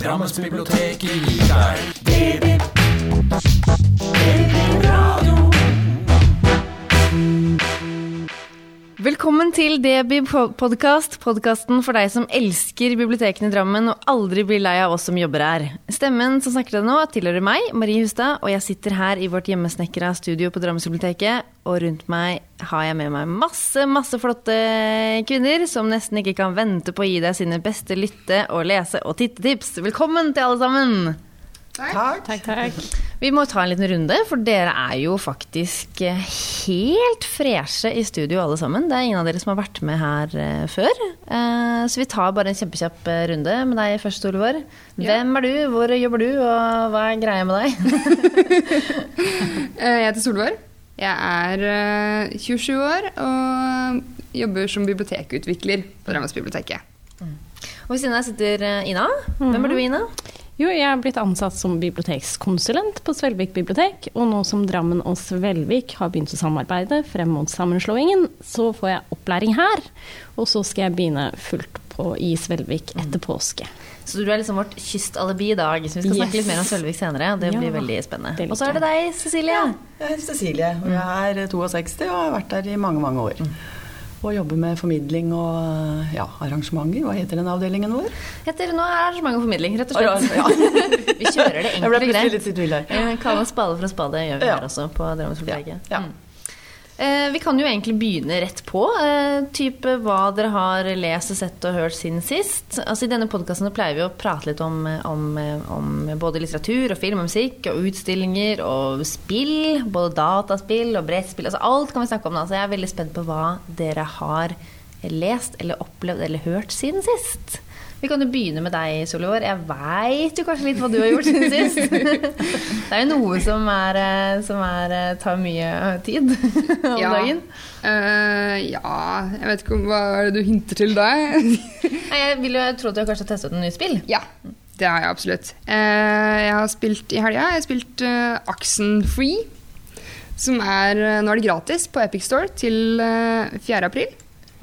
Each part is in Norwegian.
Drammensbiblioteket gir deg Velkommen til DB podkast, podkasten for deg som elsker bibliotekene i Drammen og aldri blir lei av oss som jobber her. Stemmen som snakker til deg nå, tilhører meg, Marie Hustad, og jeg sitter her i vårt hjemmesnekra studio på Drammensbiblioteket, og rundt meg har jeg med meg masse, masse flotte kvinner som nesten ikke kan vente på å gi deg sine beste lytte- og lese- og tittetips. Velkommen til alle sammen! Takk. Vi må ta en liten runde, for dere er jo faktisk eh, helt freshe i studio alle sammen. Det er ingen av dere som har vært med her eh, før. Eh, så vi tar bare en kjempekjapp runde med deg først, Olivor. Hvem er du, hvor jobber du, og hva er greia med deg? Eh, Jeg heter Solvår. Jeg er eh, 27 år og jobber som bibliotekutvikler på Drammensbiblioteket. Og ved siden av deg sitter Ina. Hvem er du, Ina? Jo, jeg er blitt ansatt som bibliotekskonsulent på Svelvik bibliotek, og nå som Drammen og Svelvik har begynt å samarbeide frem mot sammenslåingen, så får jeg opplæring her, og så skal jeg begynne fullt på i Svelvik etter påske. Så du er liksom vårt kystalibi i dag. Så vi skal snakke litt mer om Sølvik senere. Det Ja, blir veldig spennende. Og så er det deg, Cecilie. Jeg heter Cecilie, og jeg er 62 og har vært der i mange, mange år. Og jobber med formidling og ja, arrangementer. Hva heter den avdelingen vår? Heter nå arrangement og formidling, rett og slett. ja. vi kjører det Jeg ble enkelt og plutselig greit. litt i tvil her. Eh, Kalle en spade for en spade gjør vi her også på Drammensforlaget. Ja, ja. Mm. Eh, vi kan jo egentlig begynne rett på. Eh, type hva dere har lest sett og hørt siden sist. Altså I denne podkasten pleier vi å prate litt om, om, om både litteratur og film og musikk og utstillinger og spill. Både dataspill og brettspill. Altså alt kan vi snakke om da. Så jeg er veldig spent på hva dere har lest eller opplevd eller hørt siden sist. Vi kan jo begynne med deg, Solivor. Jeg veit jo kanskje litt hva du har gjort siden sist. Det er jo noe som, er, eh, som er, eh, tar mye tid om Ja. dagen. Uh, ja, jeg vet ikke om hva er det du hinter til da? Jeg vil jo tro at du har kanskje testet noen nye spill. ja, det har jeg absolutt. Uh, jeg har spilt i helga. Jeg har spilt uh, Axen Free. Som er eh, Nå er det gratis på Epic Store til eh, 4. april.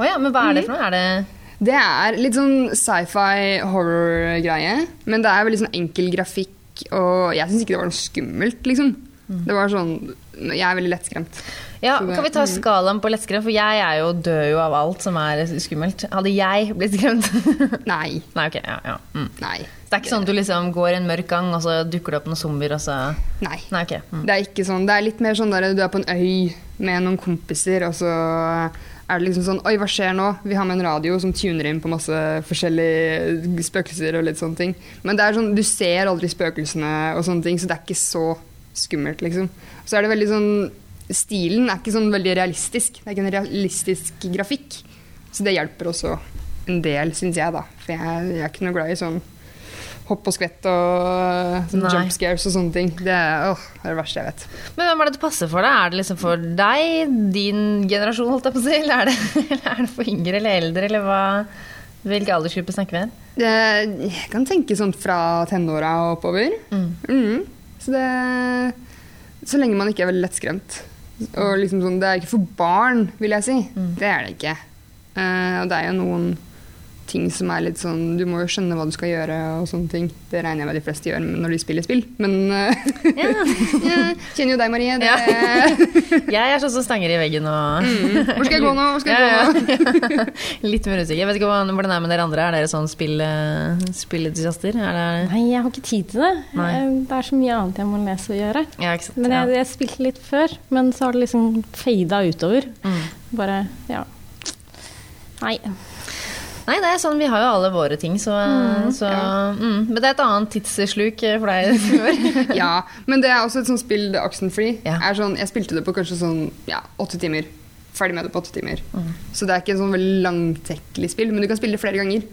Oh ja, men hva er det for noe? Er det Det er litt sånn sci-fi horror-greie, men det er veldig sånn enkel grafikk, og jeg syns ikke det var noe skummelt, liksom. Det var sånn Jeg er veldig lettskremt. Ja, det- Kan vi ta skalaen på lettskremt? For jeg er jo dør jo av alt som er skummelt. Hadde jeg blitt skremt? Nei. Nei, ok. Ja, ja. Mm. Nei. Det er ikke sånn at du liksom går en mørk gang, og så dukker det opp noen zombier, så Nei. Nei, okay. Mm. Det er ikke sånn. Det er litt mer sånn der du er på en øy med noen kompiser, og så er det liksom sånn Oi, hva skjer nå? Vi har med en radio som tuner inn på masse forskjellige spøkelser og litt sånne ting. Men det er sånn, du ser aldri spøkelsene og sånne ting, så det er ikke så skummelt, liksom. Så er det veldig sånn Stilen er ikke sånn veldig realistisk. Det er ikke en realistisk grafikk. Så det hjelper også en del, syns jeg, da. For jeg, jeg er ikke noe glad i sånn hopp og skvett og sånn jump scares og sånne ting. Det er, åh, det er det verste jeg vet. Men hvem er det det passer for deg? Er det liksom for deg, din generasjon, holdt jeg på å si? Eller er det, eller er det for yngre eller eldre, eller hva? Hvilke aldersgruppe snakker vi om? Jeg kan tenke sånn fra tenåra og oppover. Mhm. Så det Så lenge man ikke er veldig lettskremt. Og liksom sånn, det er ikke for barn, vil jeg si. Det er det ikke. Uh, og det er jo noen ting som er litt sånn Du må jo skjønne hva du skal gjøre og sånne ting. Det regner jeg med de fleste gjør når de spiller spill. Men eh, Ja. jeg kjenner jo deg, Marie. Det, Jeg er sånn som stanger i veggen og Hvor skal jeg gå nå? Hvor skal jeg Ja, gå nå? Litt mer usikker. Jeg vet ikke hvordan det er med dere andre. Er dere sånn spill, eh, spillentusiaster? Er det Nei, jeg har ikke tid til det. Nei. Eh, Det er så mye annet jeg må lese og gjøre. Ja, ikke sant. Men jeg, ja. jeg spilte litt før, men så har det liksom fada utover. Mm. Bare, ja. Nei. Nei, det er sånn, vi har jo alle våre ting, så, så mm. Men det er et annet tidssluk eh, for deg. Ja, men det er også et sånt spill, Oxenfree. Ja. Er sånn, jeg spilte det på kanskje sånn ja, åtte timer. Ferdig med det på åtte timer. Mm. Så det er ikke et sånn veldig langtekkelig spill, men du kan spille det flere ganger.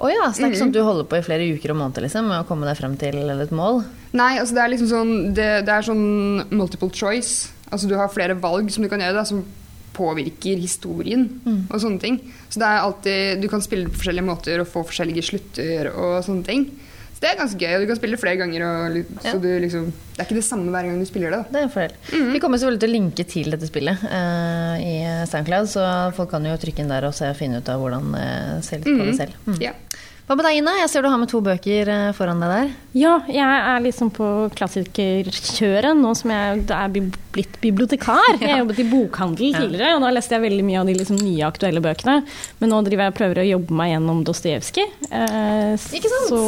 Å ja, så det er ikke sånn at du holder på i flere uker og måneder liksom, med å komme deg frem til et mål? Nei, altså det er liksom sånn Det, det er sånn multiple choice. Altså du har flere valg som du kan gjøre, da, som påvirker historien og sånne ting. Så det er alltid Du kan spille det på forskjellige måter og få forskjellige slutter og sånne ting. Så det er ganske gøy. og Du kan spille det flere ganger. Og, så Ja. du liksom, det er ikke det samme hver gang du spiller det. da. Det er en fordel. Vi kommer selvfølgelig til å linke til dette spillet uh, i SoundCloud, så folk kan jo trykke inn der og se og finne ut av hvordan uh, se litt på det selv. Mm. Ja. Hva med deg, Ina? Jeg ser du har med to bøker eh, foran deg der. Ja, jeg er liksom på klassikerkjøret nå som jeg er bi- blitt bibliotekar. Jeg jobbet i bokhandel tidligere, og da leste jeg veldig mye av de liksom nye aktuelle bøkene. Men nå driver jeg og prøver å jobbe meg gjennom Dostojevskij. Eh, Ikke sant? Så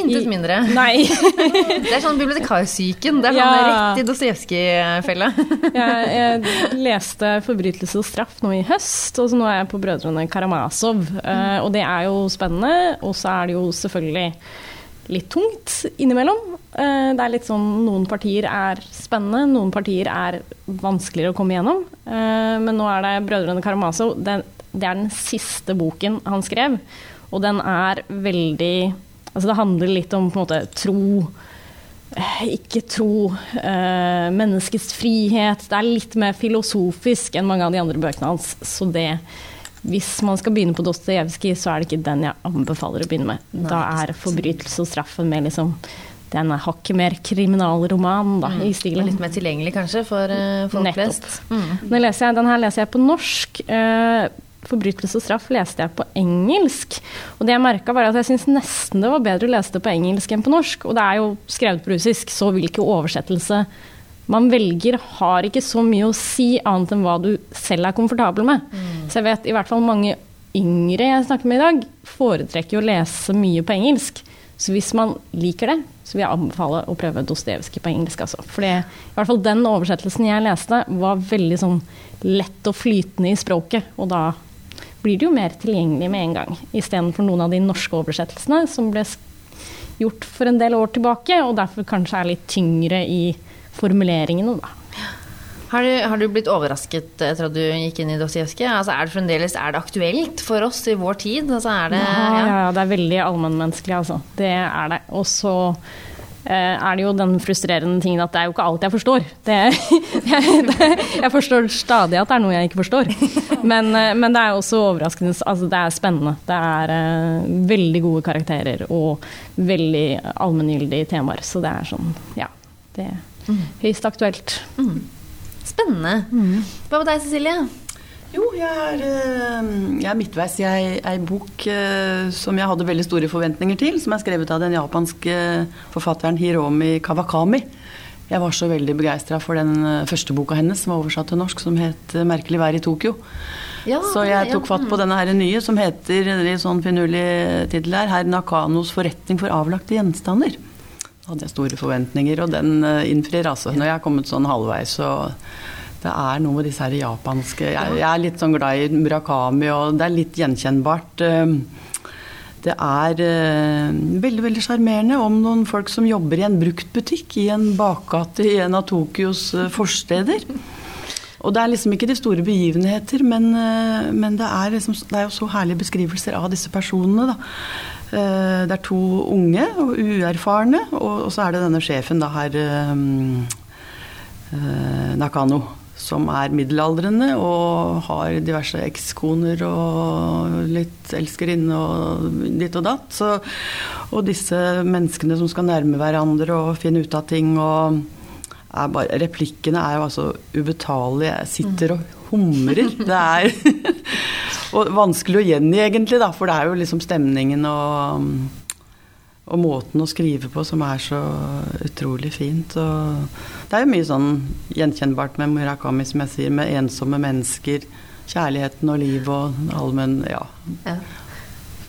Intet mindre. Nei. Det er sånn bibliotekarsyken. Det er sånn Ja. rett i Dostojevskij-fella. Jeg, jeg leste 'Forbrytelse og straff' nå i høst, og så nå er jeg på 'Brødrene Karamazov'. Eh, og det er jo spennende, og så er det jo selvfølgelig litt tungt innimellom. Eh, det er litt sånn Noen partier er spennende, noen partier er vanskeligere å komme gjennom. Eh, men nå er det 'Brødrene Karamazov'. Det, det er den siste boken han skrev, og den er veldig Altså det handler litt om på en måte tro eh, ikke tro, eh, menneskets frihet. Det er litt mer filosofisk enn mange av de andre bøkene hans. Så det Hvis man skal begynne på Dostojevskij, så er det ikke den jeg anbefaler å begynne med. Nei, da er 'Forbrytelse og straffen' med liksom Den er hakket mer kriminalroman da, i Og stilen. litt mer tilgjengelig kanskje for uh, folk Nettopp. flest. Mm. Den, leser jeg, den her leser jeg på norsk. Uh, 'Forbrytelse og straff' leste jeg på engelsk. Og det jeg merka, var at jeg syns nesten det var bedre å lese det på engelsk enn på norsk. Og det er jo skrevet på russisk, så hvilken oversettelse man velger, har ikke så mye å si annet enn hva du selv er komfortabel med. Så jeg vet i hvert fall mange yngre jeg snakker med i dag, foretrekker å lese mye på engelsk. Så hvis man liker det, så vil jeg anbefale å prøve Dostojevskij på engelsk. Altså. For i hvert fall den oversettelsen jeg leste, var veldig sånn lett og flytende i språket. Og da blir det jo mer tilgjengelig med en gang, istedenfor noen av de norske oversettelsene som ble gjort for en del år tilbake, og derfor kanskje er litt tyngre i formuleringene, da. Har, du, har du blitt overrasket etter at du gikk inn i Dostojevskij? Altså, er det fremdeles er det aktuelt for oss i vår tid? Altså, er det, Ja, ja, ja, det er veldig allmennmenneskelig, altså. Det er det. Og så eh, er det jo den frustrerende tingen at det er jo ikke alt jeg forstår. Det, jeg, det, jeg forstår stadig at det er noe jeg ikke forstår. Men, eh, men det er også overraskende. Altså, det er spennende. Det er eh, veldig gode karakterer og veldig allmenngyldige temaer. Så det er sånn, ja. Det er høyst aktuelt. Spennende. Hva med deg, Cecilie? Jo, jeg er, eh, jeg er midtveis i ei, bok eh, som jeg hadde veldig store forventninger til, som er skrevet av den japanske forfatteren Hiromi Kawakami. Jeg var så veldig begeistra for den eh, første boka hennes, som var oversatt til norsk, som het eh, 'Merkelig vær i Tokyo'. Ja, Så jeg tok fatt på denne her nye, som heter i sånn finurlig tittel her, 'Herr Nakanos forretning for avlagte gjenstander'. Hadde jeg store forventninger, og den eh, innfrir altså. Når jeg har kommet sånn halvveis, så det er noe med disse her japanske jeg, jeg er litt sånn glad i Murakami, og det er litt gjenkjennbart. eh, Det er eh, veldig veldig sjarmerende om noen folk som jobber i en bruktbutikk i en bakgate i en av Tokyos forsteder. Og det er liksom ikke de store begivenheter, men, men det, er liksom, det er jo så herlige beskrivelser av disse personene. Da. Eh, Det er to unge og uerfarne, og, så er det denne sjefen, da, herr eh, Nakano, som er middelaldrende og har diverse ekskoner og litt elskerinne og ditt og datt. Så, og disse menneskene som skal nærme hverandre og finne ut av ting og er bare, Replikkene er jo altså ubetalelige. Jeg sitter og humrer. Det er og vanskelig å gjengi, egentlig, da, for det er jo liksom stemningen og, og måten å skrive på som er så utrolig fint. Og det er jo mye sånn gjenkjennbart med Murakami, som jeg sier, med ensomme mennesker, kjærligheten og liv og allmenn Ja. Ja.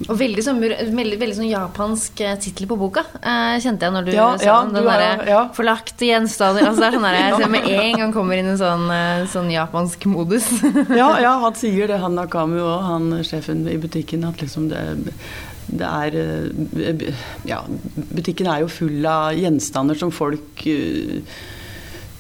Og veldig sånn, veldig, veldig sånn japansk eh, tittel på boka, eh, kjente jeg når du Ja, sa ja, den. har- derre ja. forlagte gjenstander. Altså, det er sånn der, jeg ser med en gang kommer inn i en sånn, eh, sånn japansk modus. ja, ja, han sier det, han Akamu og han sjefen i butikken, at liksom det, det er eh, Ja, butikken er jo full av gjenstander som folk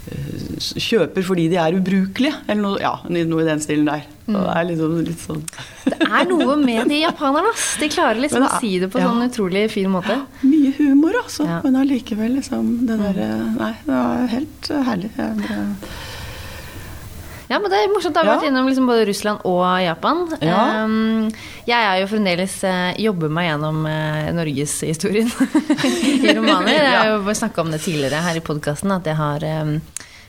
kjøper fordi de er ubrukelige, eller noe, ja, noe i den stilen der. Og det er liksom litt sånn Det er noe med de japanerne, ass. De klarer liksom er, å si det på ja. sånn utrolig fin måte. Mye humor, altså. Ja. Men allikevel, liksom det derre Nei, det var helt eh, herlig. Ja, det, Ja, men det er morsomt. Da har vi Ja. vært innom liksom både Russland og Japan. Ja. Um, jeg er jo fremdeles eh, jobber meg gjennom uh, norgeshistorien i romaner. Jeg har jo snakka om det tidligere her i podkasten, at jeg har um,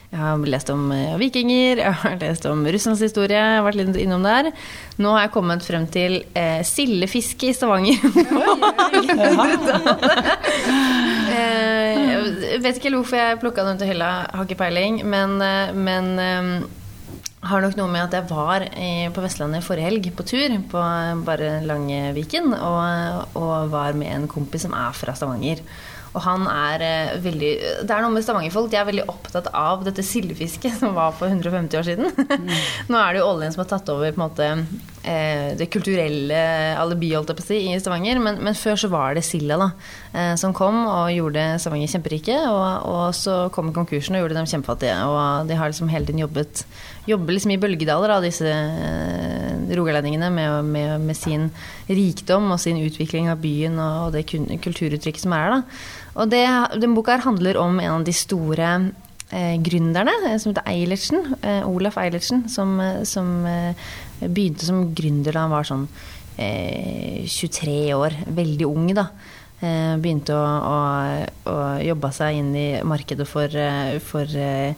jeg har lest om eh, vikinger, jeg har lest om Russlands historie, jeg har vært litt innom der. Nå har jeg kommet frem til eh, sildefiske i Stavanger. Eh, jeg vet ikke hvorfor jeg plukka den til hylla, har ikke peiling. Men, eh, men har nok noe med at jeg var på Vestlandet forrige helg på tur på bare Langeviken. Og, og var med en kompis som er fra Stavanger. Og han er eh, veldig Det er noe med stavangerfolk. De er veldig opptatt av dette sildefisket som var for 150 år siden. Nå er det jo oljen som har tatt over på en måte eh, det kulturelle alibi holdt jeg på å si, i Stavanger. Men, men før så var det silda da, eh, som kom og gjorde Stavanger kjemperike. Og, og så kom konkursen og gjorde dem kjempefattige. Og de har liksom hele tiden jobbet jobber liksom i bølgedaler, da, disse rogalendingene, med, med, med sin rikdom og sin utvikling av byen og, og det kulturuttrykket som er der. da. Og det, den boka handler om en av de store eh, gründerne, eh, som heter Eilertsen. Eh, Olaf Eilertsen, som, eh, som eh, begynte som gründer da han var sånn eh, 23 år. Veldig ung, da. Eh, begynte å, å, å jobbe seg inn i markedet for, eh, for eh,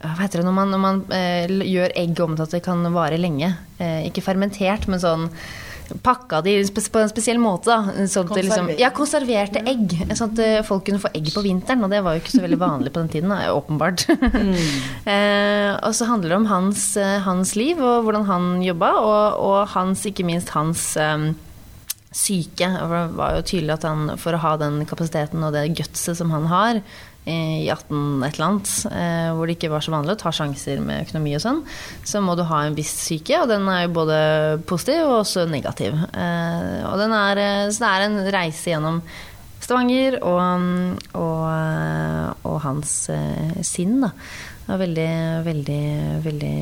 hva heter det når man, når man eh, gjør egg om til at det kan vare lenge? Eh, ikke fermentert, men sånn pakka de på en spesiell måte. Da, sånn at liksom, ja, konserverte egg. Sånn at eh, folk kunne få egg på vinteren, og det var jo ikke så veldig vanlig på den tiden. Da, åpenbart. eh, og så handler det om hans, eh, hans liv og hvordan han jobba, og, og hans, ikke minst hans um, syke. Det var jo tydelig at han, for å ha den kapasiteten og det gutset som han har i 18 et eller annet, eh, hvor det ikke var så vanlig å ta sjanser med økonomi og sånn, så må du ha en viss syke, og den er jo både positiv og også negativ. Eh, og den er, eh, så det er en reise gjennom Stavanger og, og, og hans sinn, da. Det var veldig, veldig, veldig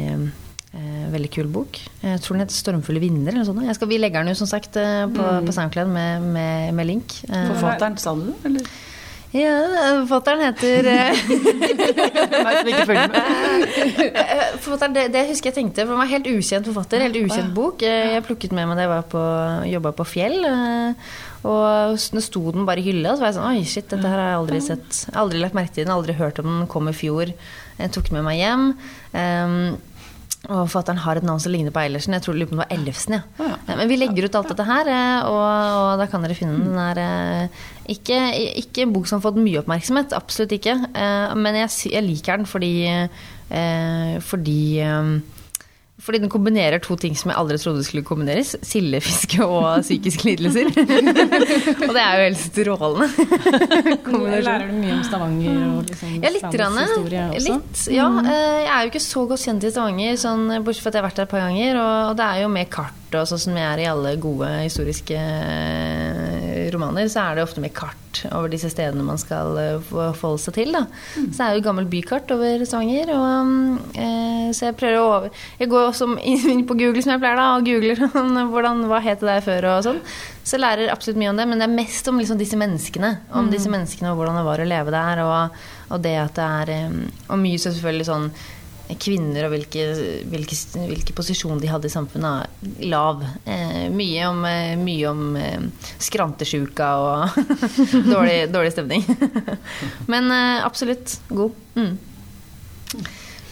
Eh, veldig kul bok. Jeg tror den heter 'Stormfulle vinder'. eller noe sånt. Vi legger den jo som sagt på, på, på SoundCloud med, med, med link. Forfatteren, sa du det? Eller? Ja, forfatteren heter eh, med. eh, forfatteren, det, det husker jeg tenkte, for han var helt ukjent forfatter. Helt ukjent bok. Eh, Jeg plukket med meg da jeg var på, jobba på Fjell. eh, Og nå sto den bare i hylla, så var jeg sånn Oi, shit, dette her har jeg aldri sett. Aldri lagt merke til den, aldri hørt om den. Kom i fjor. Jeg tok den med meg hjem. Um, og forfatteren har et navn som ligner på Eilertsen. Jeg tror det var Ellefsen. Ja. Ja. ja. Men vi legger ut alt dette her, eh, og, og da kan dere finne den. Den er eh, ikke, ikke en bok som har fått mye oppmerksomhet, absolutt ikke. Eh, Men jeg, jeg liker den fordi fordi fordi den kombinerer to ting som jeg aldri trodde skulle kombineres. Sildefiske og psykiske lidelser. og det er jo helt strålende. Lærer du mye om Stavanger og liksom Ja, litt. Grann, litt ja, eh, jeg er jo ikke så godt kjent i Stavanger, sånn, bortsett fra at jeg har vært der et par ganger. Og, og det er jo med kart, og sånn som jeg er i alle gode historiske eh, romaner, så er det ofte med kart over disse stedene man skal eh, forholde seg til. Da. Så det er jo gammelt bykart over Stavanger. Eh, så jeg prøver å over... Jeg går også inn på Google, som jeg pleier, da, og googler hvordan, hva het det der før og sånn. Så jeg lærer absolutt mye om det, men det er mest om liksom disse menneskene. Om disse menneskene og hvordan det var å leve der, og, og det at det er eh, Og mye så selvfølgelig sånn kvinner og hvilke, hvilke, hvilke posisjon de hadde i samfunnet. Lav. Eh, mye om, eh, mye om eh, skrantesjuka og dårlig, dårlig stemning. Men eh, absolutt god. Mm.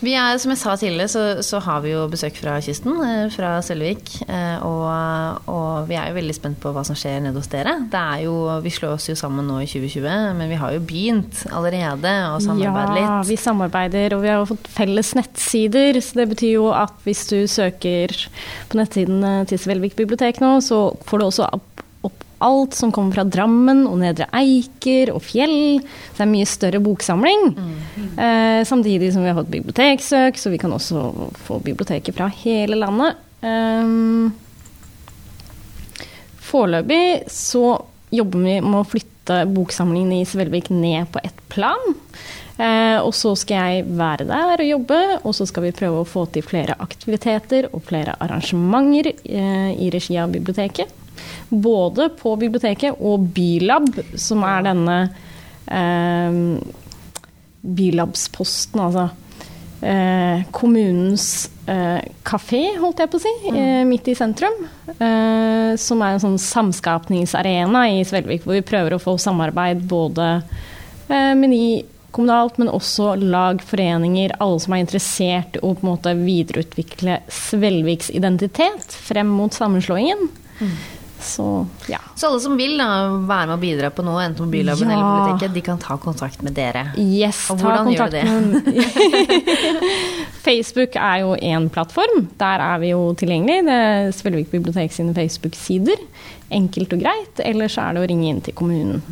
Vi er, som jeg sa tidligere, så, så har vi jo besøk fra kysten, eh, fra Sølvik. Eh, og, og vi er jo veldig spent på hva som skjer nede hos dere. Det er jo, vi slår oss jo sammen nå i 2020, men vi har jo begynt allerede å samarbeide litt. Ja, vi samarbeider, og vi har jo fått felles nettsider. Så det betyr jo at hvis du søker på nettsiden eh, til Svelvik bibliotek nå, så får du også opp alt som kommer fra Drammen og Nedre Eiker og Fjell. Så det er en mye større boksamling. Eh, samtidig som vi har fått biblioteksøk, så vi kan også få biblioteker fra hele landet. Eh, Foreløpig så jobber vi med å flytte boksamlingene boksamlingen i Svelvik ned på ett plan. Eh, og så skal jeg være der og jobbe, og så skal vi prøve å få til flere aktiviteter og flere arrangementer eh, i regi av biblioteket. Både på biblioteket og Bylab, som er denne eh, Bylabsposten, altså. Eh, kommunens eh, kafé, holdt jeg på å si, eh, midt i sentrum. Eh, som er en sånn samskapningsarena i Svelvik, hvor vi prøver å få samarbeid både eh, med ni kommunalt, men også lag, foreninger, alle som er interessert i å på en måte videreutvikle Svelviks identitet frem mot sammenslåingen. Så ja. Så alle som vil da, være med og bidra på noe, enten på Bylaben Ja. eller biblioteket, de kan ta kontakt med dere. Yes, Og ta hvordan gjør kontakt med Facebook er jo én plattform. Der er vi jo tilgjengelig. Det er Svelvik bibliotek sine Facebook-sider. Enkelt og greit. Ellers er det å ringe inn til kommunen.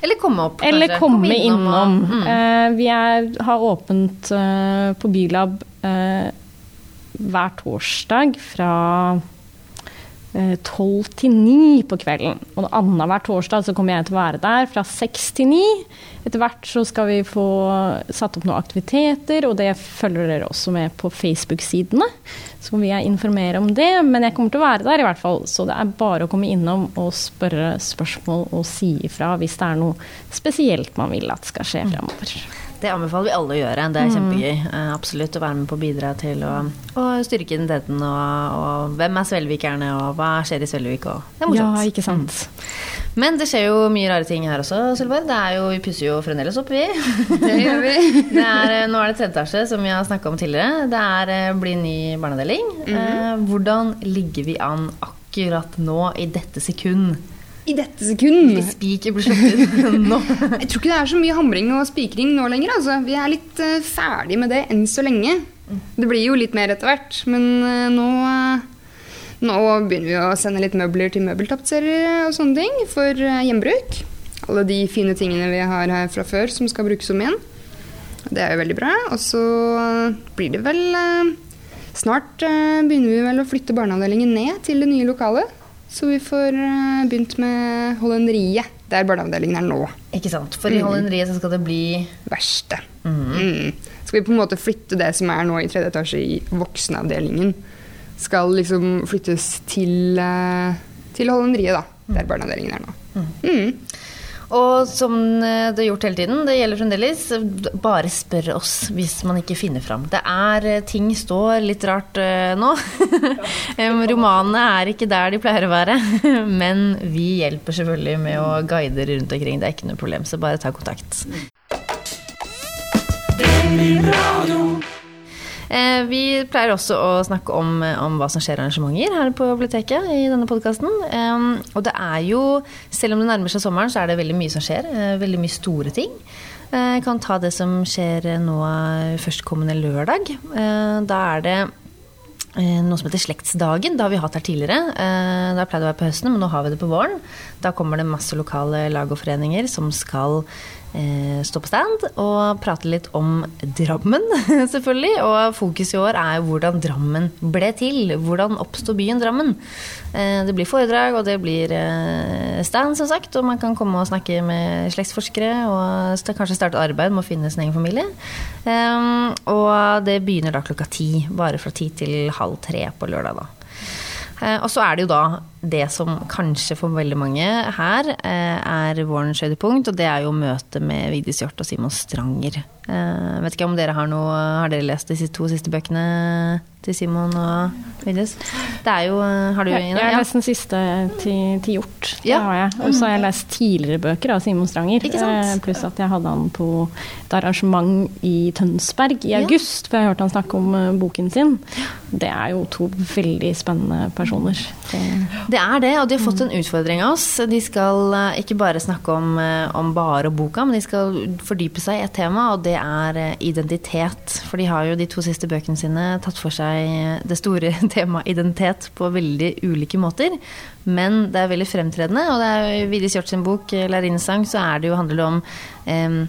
Eller komme opp, Eller komme, komme innom. innom. mm. Uh, vi er, har åpent uh, på Bylab uh, hver torsdag fra eh, 12 til 9 på kvelden. Og annenhver torsdag så kommer jeg til å være der fra 6 til 9. Etter hvert så skal vi få satt opp noen aktiviteter, og det følger dere også med på Facebook-sidene. Så vil jeg informere om det, men jeg kommer til å være der i hvert fall. Så det er bare å komme innom og spørre spørsmål og si ifra hvis det er noe spesielt man vil at skal skje fremover. Det anbefaler vi alle å gjøre. Det er kjempegøy. eh, Absolutt å være med på å bidra til å, å styrke identiteten. Og, og hvem er svelvikerne, og hva skjer i Svelvik? Og det er Ja, morsomt. ikke sant. Men det skjer jo mye rare ting her også, Sølvborg. Vi pusser jo fremdeles opp, vi. Det gjør vi. Det er, eh, nå er det tredje etasje, som vi har snakka om tidligere. Det er, eh, blir ny barneavdeling. eh, hvordan ligger vi an akkurat nå, i dette sekund? I dette sekund. Hvis spiker blir slått nå. Jeg tror ikke det er så mye hamring og spikring nå lenger. Altså. Vi er litt uh, ferdig med det enn så lenge. Det blir jo litt mer etter hvert, men uh, nå, uh, nå begynner vi å sende litt møbler til møbeltapetserere og sånne ting for hjembruk. gjenbruk. Alle de fine tingene vi har her fra før som skal brukes om igjen. Det er jo veldig bra. Og så blir det vel Snart begynner vi vel å flytte barneavdelingen ned til det nye lokalet. Så vi får eh, begynt med Hollenderiet, der barneavdelingen er nå Ikke sant. For i Hollenderiet så skal det bli verste. Mm. Skal vi på en måte flytte det som er nå i tredje etasje i voksenavdelingen, skal liksom flyttes til, eh, til Hollenderiet, da. Der barneavdelingen er nå. Mm. Og som eh, det er gjort hele tiden, det gjelder fremdeles, bare spør oss hvis man ikke finner fram. Det er eh, Ting står litt rart eh, nå. Romanene er ikke der de pleier å være. Men vi hjelper selvfølgelig med å guide rundt omkring. Det er ikke noe problem, så bare ta kontakt. Eh, Vi pleier også å snakke om, om hva som skjer arrangementer her på biblioteket i denne podkasten. Og det er jo, selv om det nærmer seg sommeren, så er det veldig mye som skjer. eh, Veldig mye store ting. Eh, Jeg kan ta det som skjer nå førstkommende lørdag. Eh, Da er det eh, noe som heter Slektsdagen. Det har vi hatt her tidligere. Det Da pleid å være på høsten, men nå har vi det på våren. Da kommer det masse lokale lag og foreninger som skal eh, stå på stand og prate litt om Drammen, selvfølgelig. Og fokus i år er hvordan Drammen ble til. Hvordan oppsto byen Drammen. Eh, Det blir foredrag, og det blir eh, stand, som sagt. Og man kan komme og snakke med slektsforskere og kanskje starte arbeid med å finne sin egen familie. Eh, Og det begynner da klokka ti. Bare fra ti til halv tre på lørdag, da. Eh, Og så er det jo da det som kanskje for veldig mange her eh, er vårens høydepunkt, og det er jo møtet med Vigdis Hjorth og Simon Stranger. Eh, vet ikke om dere har noe Har dere lest de to siste bøkene til Simon og Vigdis? Det er jo eh, Har du Ina? jeg har lest den siste til, til Hjort. Det har jeg. Og så har jeg lest tidligere bøker av Simon Stranger. Eh, Pluss at jeg hadde han på et arrangement i Tønsberg i Ja. august, for jeg har hørt han snakke om eh, boken sin. Det er jo to veldig spennende personer. Det, Det er det, og de har fått en utfordring av oss. De skal ikke bare snakke om, om bare boka, men de skal fordype seg i et tema, og det er identitet. For de har jo de to siste bøkene sine tatt for seg det store temaet identitet på veldig ulike måter. Men det er veldig fremtredende, og det er Vigdis Hjorth sin bok, 'Lærerinnesang', så er det jo, handler det om em,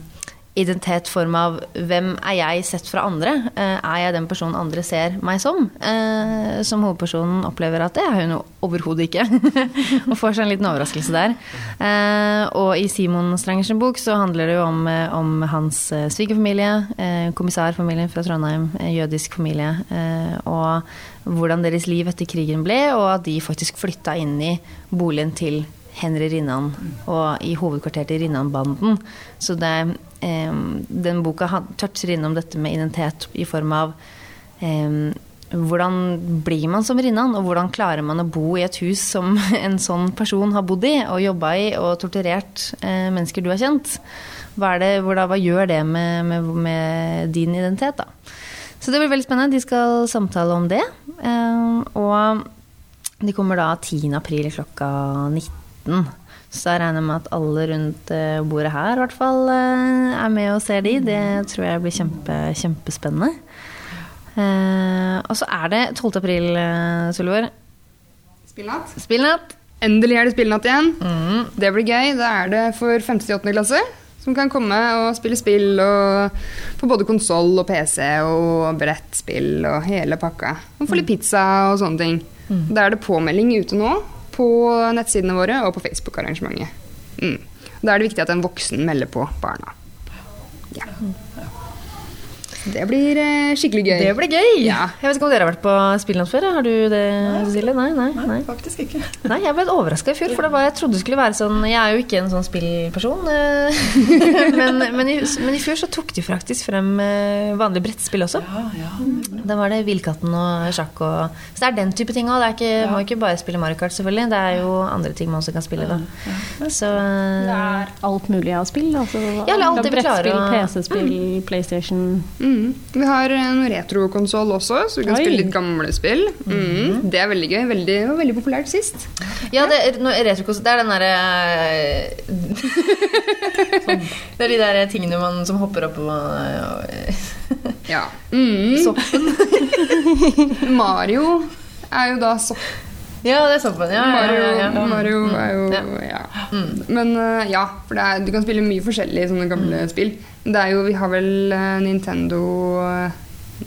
identitet form av hvem er jeg sett fra andre? Eh, er jeg den personen andre ser meg som? Eh, som hovedpersonen opplever at det er hun overhodet ikke. og får seg en liten overraskelse der. Eh, og i Simon Strangers bok så handler det jo om, om hans svigerfamilie, kommissærfamilien fra Trondheim, jødisk familie, og hvordan deres liv etter krigen ble, og at de faktisk flytta inn i boligen til Henry Rinnan, og i hovedkvarteret til Rinnan-banden. Så det, den boka toucher innom dette med identitet i form av eh, hvordan blir man som Rinnan, og hvordan klarer man å bo i et hus som en sånn person har bodd i og jobba i og torturert eh, mennesker du har kjent? Hva, det, hvordan, hva gjør det med, med, med din identitet, da? Så det blir veldig spennende. De skal samtale om det. Eh, og de kommer da 10. april klokka 19. Så jeg regner med at alle rundt eh, bordet her i hvert fall eh, er med og ser de. Det tror jeg blir kjempe, kjempespennende. Eh, og så er det 12. april, Sulvor Spillnatt. Spillnatt. Endelig er det spillnatt igjen. Mm. Det blir gøy. Da er det for 5. til 8. klasse. Som kan komme og spille spill og på både konsoll og PC og brettspill og hele pakka. Og få litt pizza og sånne ting. Da er det påmelding ute nå på nettsidene våre og på Facebook-arrangementet. Mm. Da er det viktig at en voksen melder på barna. Ja. Det blir eh, skikkelig gøy. Det blir gøy! Ja. Jeg vet ikke om dere har vært på spilleland før? Har du det, Cecilie? Nei, nei, nei. Faktisk ikke. Nei, jeg ble overraska i fjor, for det var, jeg trodde det skulle være sånn Jeg er jo ikke en sånn spillperson, eh, men, men, i, men i fjor så tok de faktisk frem eh, vanlig brettspill også. Ja, ja. Da var det Villkatten og sjakk og Så det er den type ting òg. Det er ikke, må ikke bare spille Mario Kart, selvfølgelig. Det er jo andre ting man også kan spille, da. Så Det er alt mulig av spill. Altså, Ja, eller alt det vi klarer brettspill, PC-spill, PlayStation Mm. Vi har en retrokonsoll også, så vi kan Oi. spille litt gamle spill. Mm. Det er veldig gøy. Veldig, det var veldig populært sist. Ja, det, er- nå- retrokos, det er den derre sånn, Det er de der tingene man, som hopper opp og eh, Ja. Mm. Soppen. Mario er jo da sopp. Ja, det er soppen. Ja, Mario, ja, ja. Mario Mm. er jo Ja. Ja. Men eh, ja, for det er, du kan spille mye forskjellig i sånne gamle spill. Det er jo, vi har vel eh, Nintendo eh,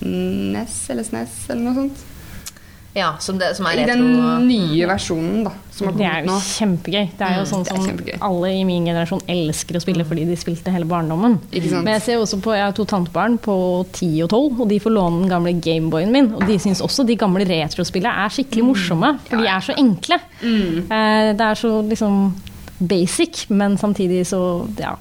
NES eller SNES eller noe sånt. Ja som, det, som er I den retro. nye versjonen da, som Det er jo nå. kjempegøy. Det er jo sånn er som alle i min generasjon elsker å spille fordi de spilte hele barndommen. Ikke sant? Men jeg ser også på, jeg har to tantebarn på 10 og 12, og de får låne den gamle Gameboyen min. Og de syns også de gamle retrospillene er skikkelig morsomme, for de er så enkle. Eh, Det er så liksom basic, men samtidig så ja,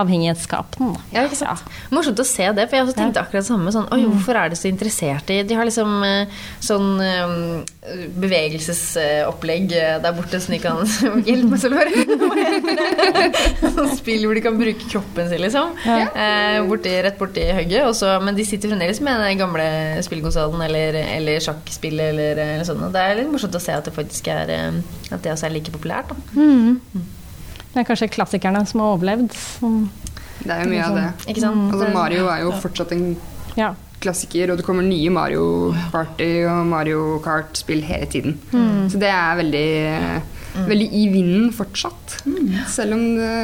avhengighetsskapende. da. Ja, ikke sant? Morsomt å se det, for jeg også tenkte akkurat det samme. Sånn, Oi, hvorfor er de så interessert i De har liksom eh, sånn eh, bevegelsesopplegg eh, der borte som de kan Hjelp meg, selv, bare! Sånn Spill hvor de kan bruke kroppen sin, liksom. Eh, borti, rett borti hugget. Men de sitter fremdeles med den gamle spillkonsollen eller, eller sjakkspillet eller, eller sånn. Og det er litt morsomt å se at det faktisk er At det også er like populært. Da. Det er kanskje klassikerne som har overlevd. Som, Det er jo mye av det. Sant? Altså, Mario er jo fortsatt en ja. klassiker, og det kommer nye Mario Party og Mario Kart-spill hele tiden. Så det er veldig, veldig i vinden fortsatt. Selv om det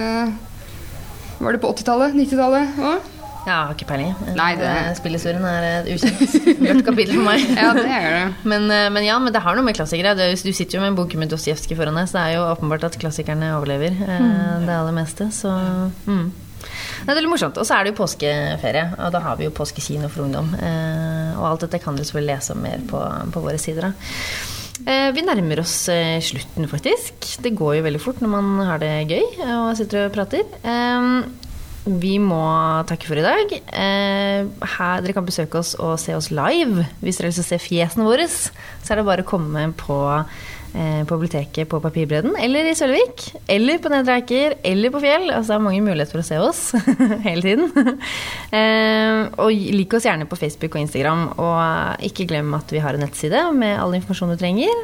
Var det på 80-tallet? 90-tallet òg? Jeg har ikke peiling. Nei, det- Eh, Spillhistorien er et ukjent mørkt kapittel for meg. Ja, det er det. Men, eh, men ja, men det har noe med klassikere. Du sitter jo med en bok med Dostojevskij foran deg, så det er jo åpenbart at klassikerne overlever mm. det aller meste. Så mm. Det er veldig morsomt. Og så er det jo påskeferie, og da har vi jo påskekino for ungdom. Eh, og alt dette kan du selvfølgelig lese om mer på, på våre sider. Eh, vi nærmer oss eh, slutten, faktisk. Det går jo veldig fort når man har det gøy og sitter og prater. Vi må takke for i dag. Eh, her, dere kan besøke oss og se oss live. Hvis dere å se fjesene våre, så er det bare å komme på, eh, på biblioteket på Papirbredden, eller i Sølvik, eller på Nedre Eiker, eller på Fjell. Altså, det er mange muligheter for å se oss hele tiden. eh, og lik oss gjerne på Facebook og Instagram, og ikke glem at vi har en nettside med all informasjon du trenger.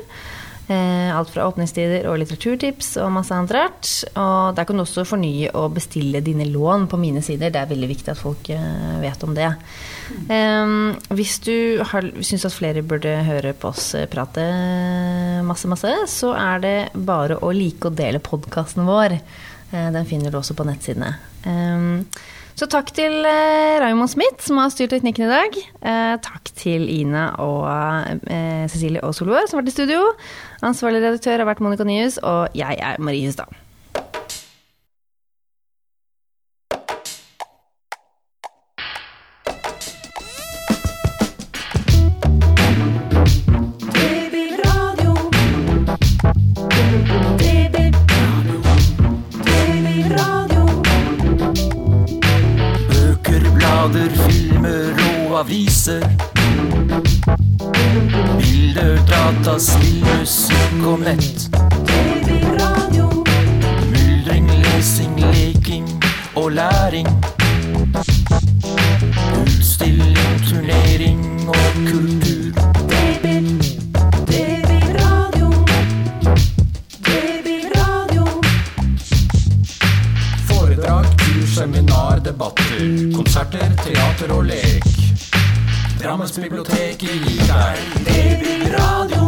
Eh, alt fra åpningstider og litteraturtips og masse annet rart. Og der kan du også fornye og bestille dine lån på mine sider. Det er veldig viktig at folk eh, vet om det. Um, hvis du syns at flere burde høre på oss prate masse, masse, så er det bare å like og dele podkasten vår. Den finner du også på nettsidene. Um, Så takk til eh, Raymond Smith, som har styrt teknikken i dag. Eh, Takk til Ina og eh, Cecilie og Solveig, som har vært i studio. Ansvarlig redaktør har vært Monica Nyhus, og jeg er Marie Hustad. Data, spill, og nett. Myldring, lesing, leking og læring. Utstilling, turnering og kultur. Foredrag, tur, seminar, debatter, konserter, teater og lek. Drammens bibliotek gir deg DB Radio.